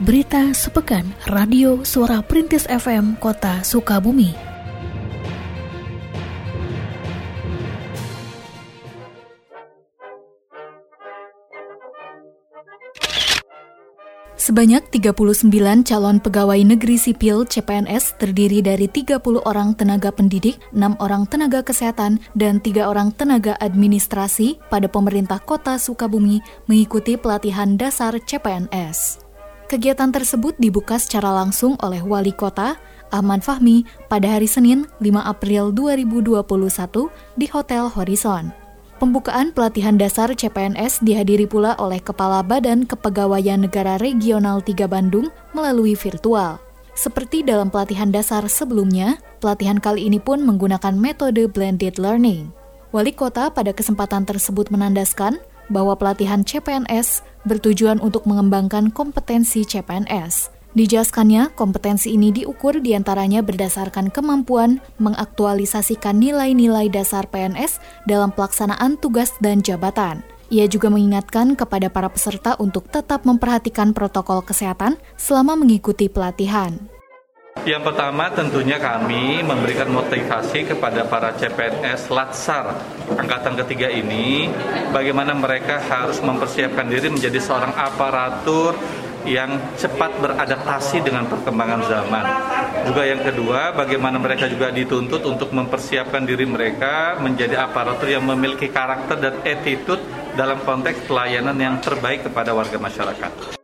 Berita Sepekan Radio Suara Perintis FM Kota Sukabumi. Sebanyak 39 calon pegawai negeri sipil CPNS terdiri dari 30 orang tenaga pendidik, 6 orang tenaga kesehatan, dan 3 orang tenaga administrasi pada pemerintah kota Sukabumi mengikuti pelatihan dasar CPNS. Kegiatan tersebut dibuka secara langsung oleh Wali Kota, Ahmad Fahmi, pada hari Senin 5 April 2021 di Hotel Horizon. Pembukaan pelatihan dasar CPNS dihadiri pula oleh Kepala Badan Kepegawaian Negara Regional 3 Bandung melalui virtual. Seperti dalam pelatihan dasar sebelumnya, pelatihan kali ini pun menggunakan metode blended learning. Wali kota pada kesempatan tersebut menandaskan bahwa pelatihan CPNS bertujuan untuk mengembangkan kompetensi CPNS, Dijelaskannya, kompetensi ini diukur di antaranya berdasarkan kemampuan mengaktualisasikan nilai-nilai dasar PNS dalam pelaksanaan tugas dan jabatan. Ia juga mengingatkan kepada para peserta untuk tetap memperhatikan protokol kesehatan selama mengikuti pelatihan. Yang pertama tentunya kami memberikan motivasi kepada para CPNS Latsar angkatan ketiga ini bagaimana mereka harus mempersiapkan diri menjadi seorang aparatur yang cepat beradaptasi dengan perkembangan zaman. Juga yang kedua, bagaimana mereka juga dituntut untuk mempersiapkan diri mereka menjadi aparatur yang memiliki karakter dan attitude dalam konteks pelayanan yang terbaik kepada warga masyarakat.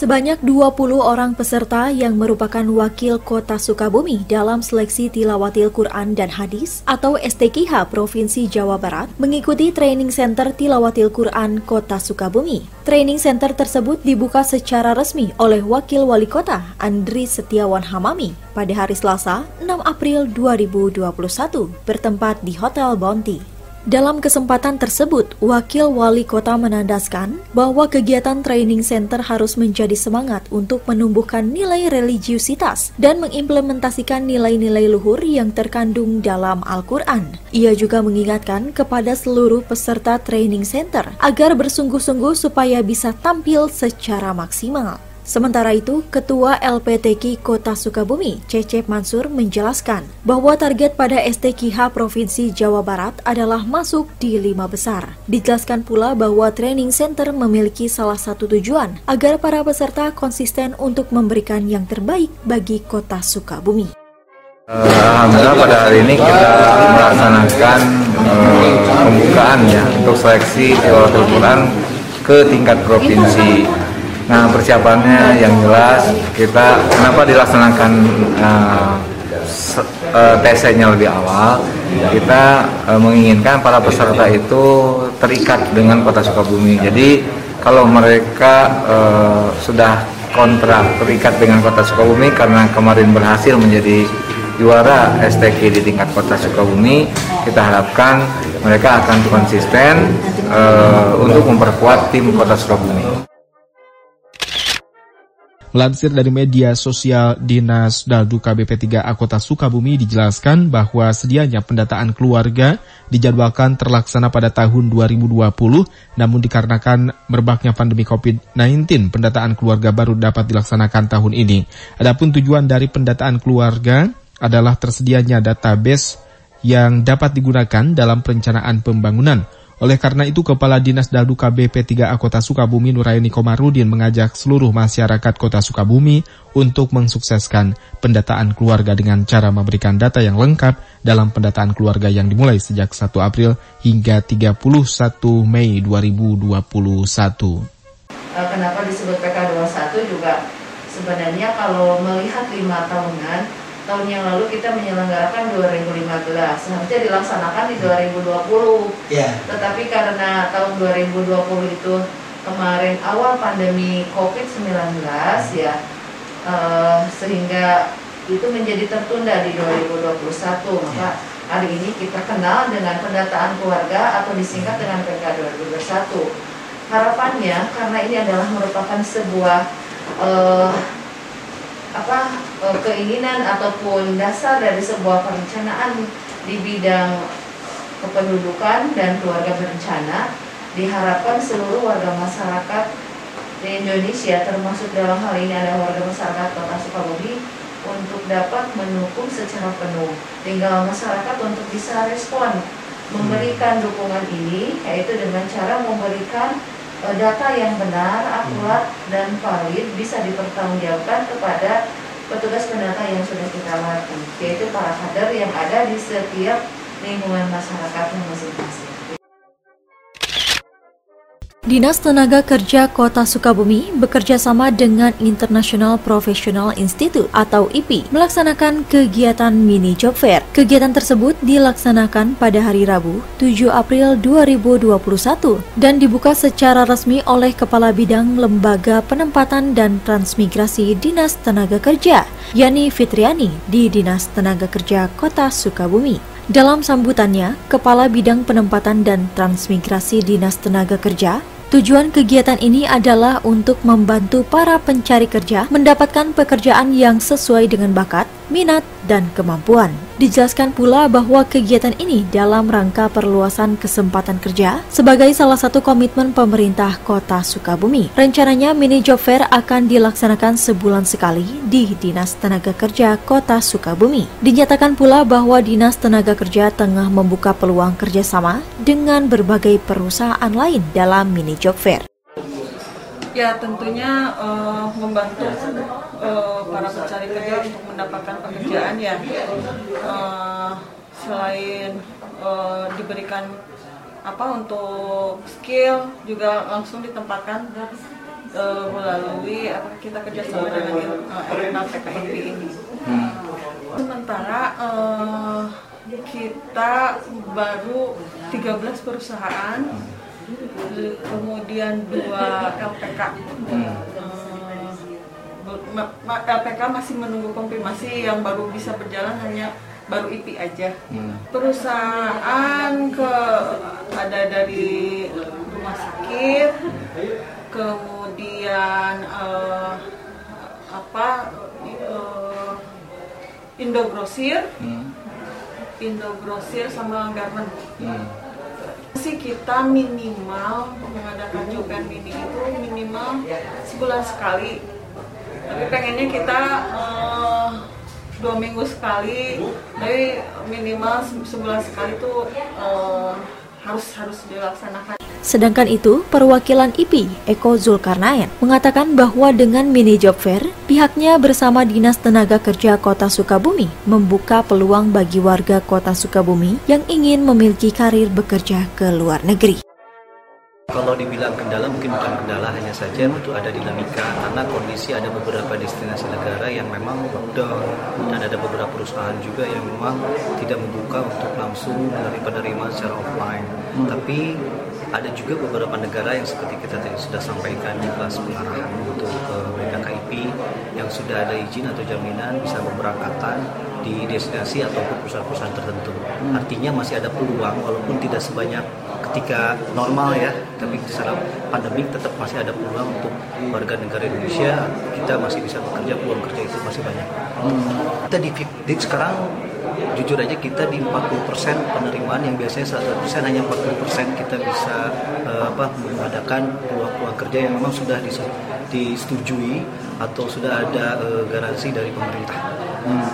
Sebanyak 20 orang peserta yang merupakan wakil kota Sukabumi dalam seleksi tilawatil Quran dan Hadis atau STKH Provinsi Jawa Barat mengikuti training center tilawatil Quran kota Sukabumi. Training center tersebut dibuka secara resmi oleh Wakil Wali Kota Andri Setiawan Hamami pada hari Selasa 6 April 2021 bertempat di Hotel Bounty. Dalam kesempatan tersebut, Wakil Wali Kota menandaskan bahwa kegiatan training center harus menjadi semangat untuk menumbuhkan nilai religiusitas dan mengimplementasikan nilai-nilai luhur yang terkandung dalam Al-Quran. Ia juga mengingatkan kepada seluruh peserta training center agar bersungguh-sungguh supaya bisa tampil secara maksimal. Sementara itu, Ketua LPTK Kota Sukabumi, Cecep Mansur, menjelaskan bahwa target pada STKH Provinsi Jawa Barat adalah masuk di lima besar. Dijelaskan pula bahwa training center memiliki salah satu tujuan agar para peserta konsisten untuk memberikan yang terbaik bagi Kota Sukabumi. Alhamdulillah pada hari ini kita melaksanakan uh, pembukaan ya untuk seleksi Quran ke tingkat provinsi Nah persiapannya yang jelas kita kenapa dilaksanakan uh, uh, TC-nya lebih awal kita uh, menginginkan para peserta itu terikat dengan kota Sukabumi. Jadi kalau mereka uh, sudah kontrak terikat dengan kota Sukabumi karena kemarin berhasil menjadi juara STK di tingkat kota Sukabumi, kita harapkan mereka akan konsisten uh, untuk memperkuat tim kota Sukabumi. Melansir dari media sosial Dinas Daldu KBP 3A Kota Sukabumi dijelaskan bahwa sedianya pendataan keluarga dijadwalkan terlaksana pada tahun 2020, namun dikarenakan merebaknya pandemi COVID-19, pendataan keluarga baru dapat dilaksanakan tahun ini. Adapun tujuan dari pendataan keluarga adalah tersedianya database yang dapat digunakan dalam perencanaan pembangunan oleh karena itu, Kepala Dinas Daldu KBP 3A Kota Sukabumi Nuraini Komarudin mengajak seluruh masyarakat Kota Sukabumi untuk mensukseskan pendataan keluarga dengan cara memberikan data yang lengkap dalam pendataan keluarga yang dimulai sejak 1 April hingga 31 Mei 2021. Eh, kenapa disebut PK21 juga sebenarnya kalau melihat lima tahunan tahun yang lalu kita menyelenggarakan 2015 seharusnya dilaksanakan di 2020 yeah. tetapi karena tahun 2020 itu kemarin awal pandemi COVID-19 ya uh, sehingga itu menjadi tertunda di 2021 maka hari ini kita kenal dengan pendataan keluarga atau disingkat dengan PK 2021 harapannya karena ini adalah merupakan sebuah uh, apa e, keinginan ataupun dasar dari sebuah perencanaan di bidang kependudukan dan keluarga berencana diharapkan seluruh warga masyarakat di Indonesia termasuk dalam hal ini ada warga masyarakat Kota Sukabumi untuk dapat mendukung secara penuh. Tinggal masyarakat untuk bisa respon memberikan dukungan ini yaitu dengan cara memberikan data yang benar, akurat dan valid bisa dipertanggungjawabkan kepada petugas pendata yang sudah kita latih, yaitu para kader yang ada di setiap lingkungan masyarakatnya masing-masing. Dinas Tenaga Kerja Kota Sukabumi bekerja sama dengan International Professional Institute atau IPI melaksanakan kegiatan mini job fair. Kegiatan tersebut dilaksanakan pada hari Rabu 7 April 2021 dan dibuka secara resmi oleh Kepala Bidang Lembaga Penempatan dan Transmigrasi Dinas Tenaga Kerja, Yani Fitriani di Dinas Tenaga Kerja Kota Sukabumi. Dalam sambutannya, Kepala Bidang Penempatan dan Transmigrasi Dinas Tenaga Kerja, Tujuan kegiatan ini adalah untuk membantu para pencari kerja mendapatkan pekerjaan yang sesuai dengan bakat, minat, dan kemampuan. Dijelaskan pula bahwa kegiatan ini dalam rangka perluasan kesempatan kerja sebagai salah satu komitmen pemerintah kota Sukabumi. Rencananya mini job fair akan dilaksanakan sebulan sekali di Dinas Tenaga Kerja Kota Sukabumi. Dinyatakan pula bahwa Dinas Tenaga Kerja tengah membuka peluang kerjasama dengan berbagai perusahaan lain dalam mini job fair. Ya tentunya uh, membantu uh, para pencari kerja untuk mendapatkan pekerjaan ya. Uh, selain uh, diberikan apa untuk skill juga langsung ditempatkan uh, melalui apa kita kerjasama dengan uh, PKIP ini. Sementara uh, kita baru 13 perusahaan kemudian dua LPK. Hmm. LPK masih menunggu konfirmasi yang baru bisa berjalan hanya baru IP aja. Hmm. Perusahaan ke ada dari rumah sakit, kemudian uh, apa uh, Indogrosir, hmm. Indogrosir sama Garment. Hmm sih kita minimal mengadakan jogan mini itu minimal sebulan sekali. Tapi pengennya kita uh, dua minggu sekali tapi minimal sebulan sekali itu uh, harus harus dilaksanakan Sedangkan itu, perwakilan IPI, Eko Zulkarnain, mengatakan bahwa dengan mini job fair, pihaknya bersama Dinas Tenaga Kerja Kota Sukabumi membuka peluang bagi warga Kota Sukabumi yang ingin memiliki karir bekerja ke luar negeri. Kalau dibilang kendala mungkin bukan kendala hanya saja itu ada dinamika karena kondisi ada beberapa destinasi negara yang memang lockdown dan ada beberapa perusahaan juga yang memang tidak membuka untuk langsung menerima penerimaan secara offline. Hmm. Tapi ada juga beberapa negara yang seperti kita tadi sudah sampaikan di kelas pengarahan untuk ke mereka KIP yang sudah ada izin atau jaminan bisa memberangkatkan di destinasi ataupun perusahaan-perusahaan tertentu. Hmm. Artinya masih ada peluang walaupun tidak sebanyak ketika normal ya, tapi di saat pandemi tetap masih ada peluang untuk warga negara Indonesia kita masih bisa bekerja, peluang kerja itu masih banyak. Hmm. Kita di, di sekarang jujur aja kita di 40% penerimaan yang biasanya 100% hanya 40% kita bisa uh, apa mengadakan peluang-peluang kerja yang memang sudah disetujui atau sudah ada uh, garansi dari pemerintah. Hmm.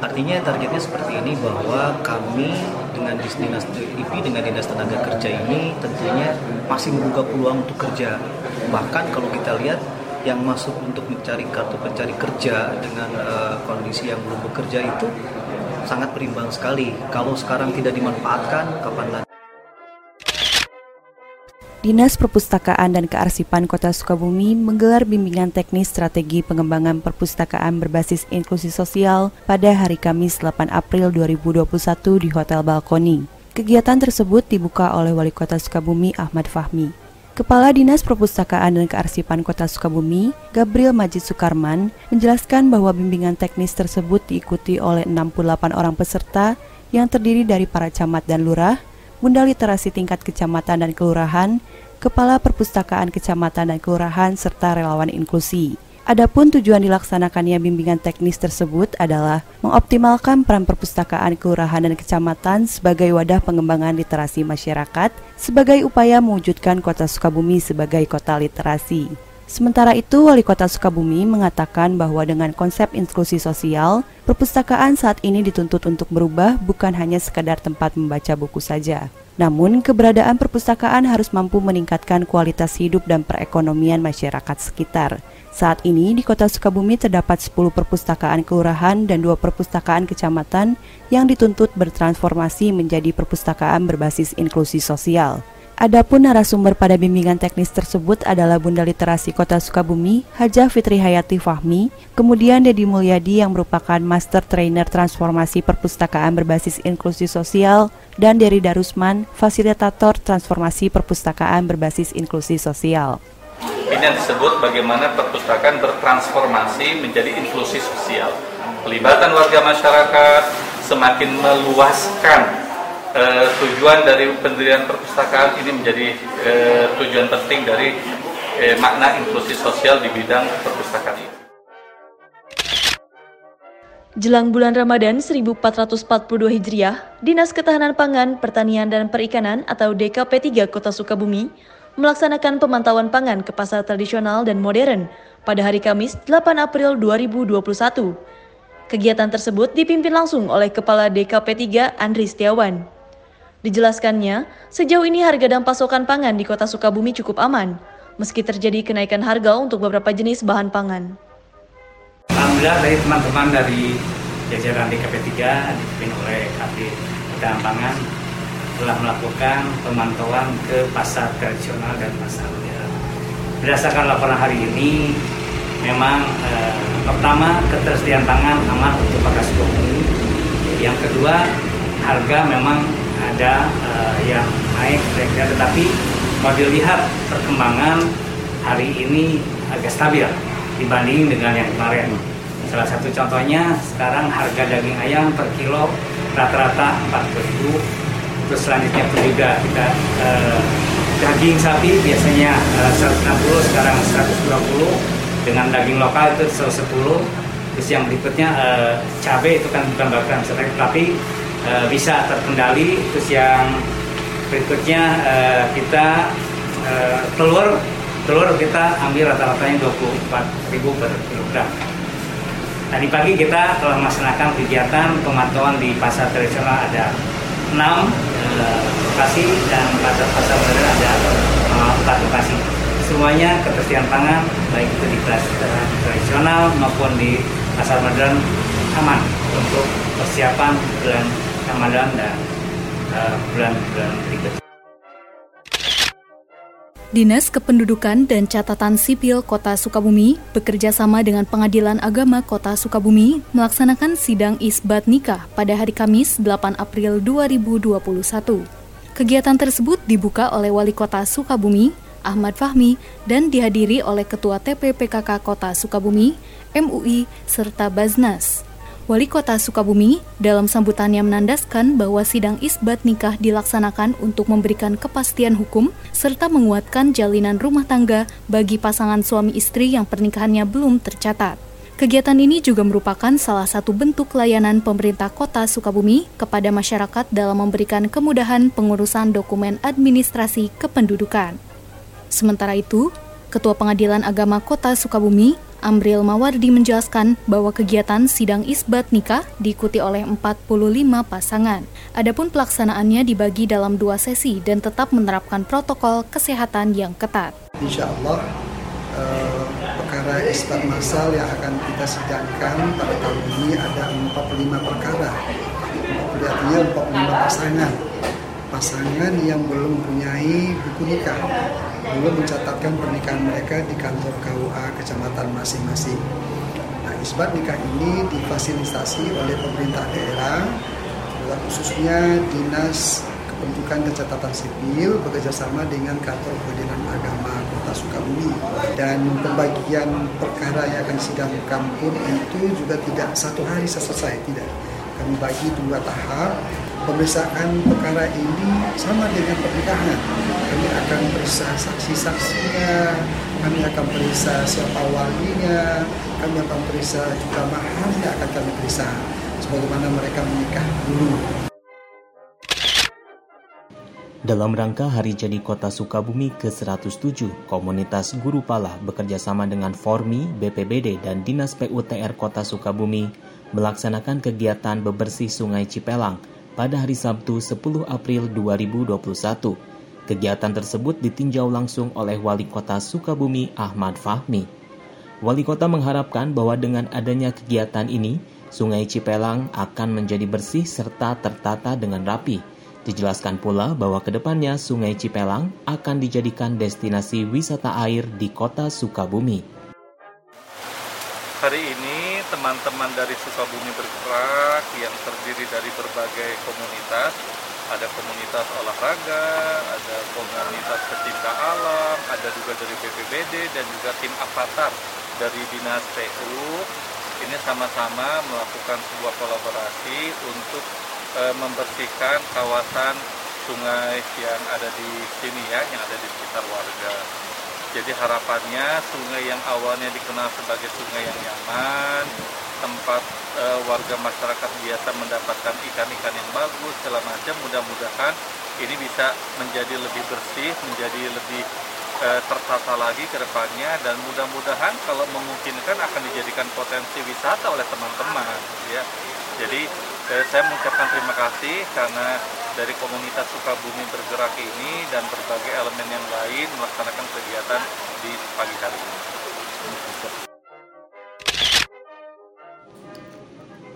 Artinya targetnya seperti ini bahwa kami dengan dinas IP dengan dinas tenaga kerja ini tentunya masih membuka peluang untuk kerja. Bahkan kalau kita lihat yang masuk untuk mencari kartu pencari kerja dengan uh, kondisi yang belum bekerja itu sangat berimbang sekali. Kalau sekarang tidak dimanfaatkan, kapan lagi? Dinas Perpustakaan dan Kearsipan Kota Sukabumi menggelar bimbingan teknis strategi pengembangan perpustakaan berbasis inklusi sosial pada hari Kamis 8 April 2021 di Hotel Balkoni. Kegiatan tersebut dibuka oleh Wali Kota Sukabumi Ahmad Fahmi. Kepala Dinas Perpustakaan dan Kearsipan Kota Sukabumi, Gabriel Majid Sukarman, menjelaskan bahwa bimbingan teknis tersebut diikuti oleh 68 orang peserta yang terdiri dari para camat dan lurah, bunda literasi tingkat kecamatan dan kelurahan, kepala perpustakaan kecamatan dan kelurahan, serta relawan inklusi. Adapun tujuan dilaksanakannya bimbingan teknis tersebut adalah mengoptimalkan peran perpustakaan kelurahan dan kecamatan sebagai wadah pengembangan literasi masyarakat sebagai upaya mewujudkan Kota Sukabumi sebagai kota literasi. Sementara itu, Wali Kota Sukabumi mengatakan bahwa dengan konsep inklusi sosial, perpustakaan saat ini dituntut untuk berubah bukan hanya sekadar tempat membaca buku saja. Namun, keberadaan perpustakaan harus mampu meningkatkan kualitas hidup dan perekonomian masyarakat sekitar. Saat ini di Kota Sukabumi terdapat 10 perpustakaan kelurahan dan dua perpustakaan kecamatan yang dituntut bertransformasi menjadi perpustakaan berbasis inklusi sosial. Adapun narasumber pada bimbingan teknis tersebut adalah Bunda Literasi Kota Sukabumi, Hajah Fitri Hayati Fahmi, kemudian Dedi Mulyadi yang merupakan Master Trainer Transformasi Perpustakaan Berbasis Inklusi Sosial, dan Dery Darusman, Fasilitator Transformasi Perpustakaan Berbasis Inklusi Sosial. Ini yang disebut bagaimana perpustakaan bertransformasi menjadi inklusi sosial. Pelibatan warga masyarakat semakin meluaskan uh, tujuan dari pendirian perpustakaan ini menjadi uh, tujuan penting dari uh, makna inklusi sosial di bidang perpustakaan ini. Jelang bulan Ramadan 1442 Hijriah, Dinas Ketahanan Pangan, Pertanian dan Perikanan atau DKP 3 Kota Sukabumi melaksanakan pemantauan pangan ke pasar tradisional dan modern pada hari Kamis 8 April 2021. Kegiatan tersebut dipimpin langsung oleh Kepala DKP 3 Andri Setiawan. Dijelaskannya, sejauh ini harga dan pasokan pangan di kota Sukabumi cukup aman, meski terjadi kenaikan harga untuk beberapa jenis bahan pangan. Alhamdulillah dari teman-teman dari jajaran DKP 3 dipimpin oleh KP Ketahanan Pangan telah melakukan pemantauan ke pasar tradisional dan pasar modern. Berdasarkan laporan hari ini, memang eh, pertama ketersediaan pangan aman untuk pakai Sukabumi. Yang kedua, harga memang ada uh, yang naik kira tetapi kalau dilihat perkembangan hari ini agak stabil dibanding dengan yang kemarin. Salah satu contohnya sekarang harga daging ayam per kilo rata-rata 40.000 terus selanjutnya pun juga kita uh, daging sapi biasanya uh, 160 sekarang 120 dengan daging lokal itu 110 terus yang berikutnya uh, cabai itu kan bukan bahkan tapi uh, bisa terkendali. Terus yang berikutnya uh, kita uh, telur telur kita ambil rata-ratanya 24.000 per kilogram. Tadi pagi kita telah melaksanakan kegiatan pemantauan di pasar tradisional. Ada 6 uh, lokasi dan pasar pasar modern ada uh, 4 lokasi. Semuanya ketersediaan pangan baik itu di pasar tradisional maupun di pasar modern aman untuk persiapan bulan Ramadan dan eh, bulan-bulan uh, berikutnya. Dinas Kependudukan dan Catatan Sipil Kota Sukabumi bekerja sama dengan Pengadilan Agama Kota Sukabumi melaksanakan sidang isbat nikah pada hari Kamis 8 April 2021. Kegiatan tersebut dibuka oleh Wali Kota Sukabumi, Ahmad Fahmi, dan dihadiri oleh Ketua TPPKK Kota Sukabumi, MUI, serta Baznas. Wali Kota Sukabumi dalam sambutannya menandaskan bahwa sidang isbat nikah dilaksanakan untuk memberikan kepastian hukum serta menguatkan jalinan rumah tangga bagi pasangan suami istri yang pernikahannya belum tercatat. Kegiatan ini juga merupakan salah satu bentuk layanan pemerintah kota Sukabumi kepada masyarakat dalam memberikan kemudahan pengurusan dokumen administrasi kependudukan. Sementara itu, Ketua Pengadilan Agama Kota Sukabumi, Amril Mawardi menjelaskan bahwa kegiatan sidang isbat nikah diikuti oleh 45 pasangan. Adapun pelaksanaannya dibagi dalam dua sesi dan tetap menerapkan protokol kesehatan yang ketat. Insya Allah eh, perkara isbat masal yang akan kita sidangkan pada tahun ini ada 45 perkara. Artinya 45 pasangan. Pasangan yang belum mempunyai buku nikah belum mencatatkan pernikahan mereka di kantor KUA kecamatan masing-masing. Nah, isbat nikah ini difasilitasi oleh pemerintah daerah, khususnya Dinas Kependudukan dan Catatan Sipil bekerjasama dengan kantor pengadilan agama Kota Sukabumi dan pembagian perkara yang akan disidangkan pun itu juga tidak satu hari selesai tidak kami bagi dua tahap pemeriksaan perkara ini sama dengan pernikahan. Kami akan periksa saksi-saksinya, kami akan periksa siapa walinya, kami akan periksa juga maharnya akan kami periksa sebagaimana mereka menikah dulu. Dalam rangka Hari Jadi Kota Sukabumi ke-107, komunitas Guru Pala bekerjasama dengan Formi, BPBD, dan Dinas PUTR Kota Sukabumi melaksanakan kegiatan bebersih Sungai Cipelang pada hari Sabtu 10 April 2021. Kegiatan tersebut ditinjau langsung oleh Wali Kota Sukabumi Ahmad Fahmi. Wali Kota mengharapkan bahwa dengan adanya kegiatan ini, Sungai Cipelang akan menjadi bersih serta tertata dengan rapi Dijelaskan pula bahwa ke depannya Sungai Cipelang akan dijadikan destinasi wisata air di kota Sukabumi. Hari ini teman-teman dari Sukabumi bergerak yang terdiri dari berbagai komunitas, ada komunitas olahraga, ada komunitas pecinta alam, ada juga dari BPBD dan juga tim Avatar dari Dinas PU. Ini sama-sama melakukan sebuah kolaborasi untuk e, membersihkan kawasan sungai yang ada di sini ya, yang ada di sekitar warga. Jadi harapannya sungai yang awalnya dikenal sebagai sungai yang nyaman, tempat e, warga masyarakat biasa mendapatkan ikan-ikan yang bagus, segala macam, mudah-mudahan ini bisa menjadi lebih bersih, menjadi lebih e, tertata lagi ke depannya dan mudah-mudahan kalau memungkinkan akan dijadikan potensi wisata oleh teman-teman ya. Jadi eh, saya mengucapkan terima kasih karena dari komunitas Sukabumi bergerak ini dan berbagai elemen yang lain melaksanakan kegiatan di pagi hari ini.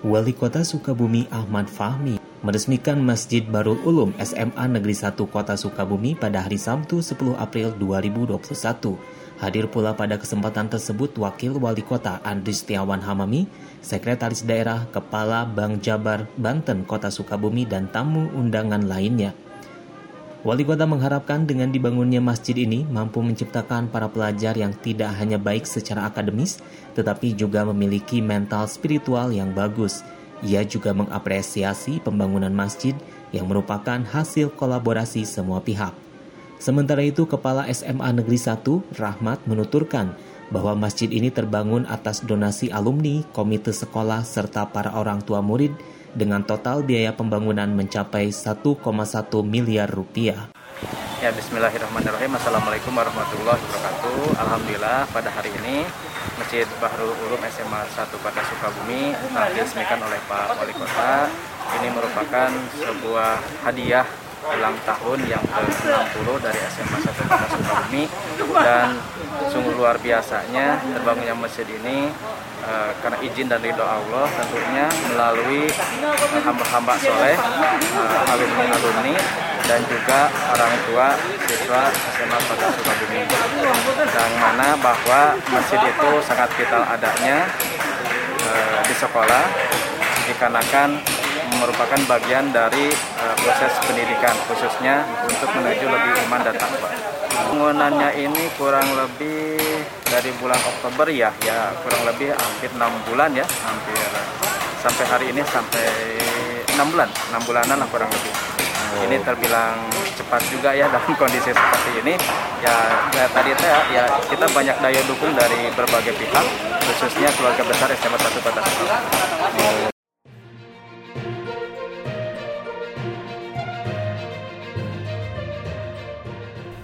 Wali Kota Sukabumi Ahmad Fahmi meresmikan Masjid Barul Ulum SMA Negeri 1 Kota Sukabumi pada hari Sabtu 10 April 2021. Hadir pula pada kesempatan tersebut Wakil Wali Kota Andri Setiawan Hamami, Sekretaris Daerah Kepala Bank Jabar Banten Kota Sukabumi dan tamu undangan lainnya. Wali kota mengharapkan dengan dibangunnya masjid ini mampu menciptakan para pelajar yang tidak hanya baik secara akademis, tetapi juga memiliki mental spiritual yang bagus. Ia juga mengapresiasi pembangunan masjid yang merupakan hasil kolaborasi semua pihak. Sementara itu, Kepala SMA Negeri 1, Rahmat, menuturkan bahwa masjid ini terbangun atas donasi alumni, komite sekolah, serta para orang tua murid dengan total biaya pembangunan mencapai 1,1 miliar rupiah. Ya, Bismillahirrahmanirrahim. Assalamualaikum warahmatullahi wabarakatuh. Alhamdulillah pada hari ini Masjid Bahrul Ulum SMA 1 Kota Sukabumi telah diresmikan oleh Pak Wali Kota. Ini merupakan sebuah hadiah ulang tahun yang ke-60 dari SMA 1 Kota Sukabumi. Dan sungguh luar biasanya terbangunnya masjid ini uh, karena izin dan ridho Allah tentunya melalui hamba-hamba soleh uh, alumni-alumni dan juga orang tua siswa SMA Kota Sukabumi. Yang mana bahwa masjid itu sangat vital adanya uh, di sekolah dikarenakan merupakan bagian dari uh, proses pendidikan khususnya untuk menuju lebih iman dan takwa. Pembangunannya ini kurang lebih dari bulan Oktober ya, ya kurang lebih hampir enam bulan ya, hampir sampai hari ini sampai enam bulan, enam bulanan lah kurang lebih. Ini terbilang cepat juga ya dalam kondisi seperti ini. Ya, ya tadi ya, ya kita banyak daya dukung dari berbagai pihak, khususnya keluarga besar SMA 1 Kota.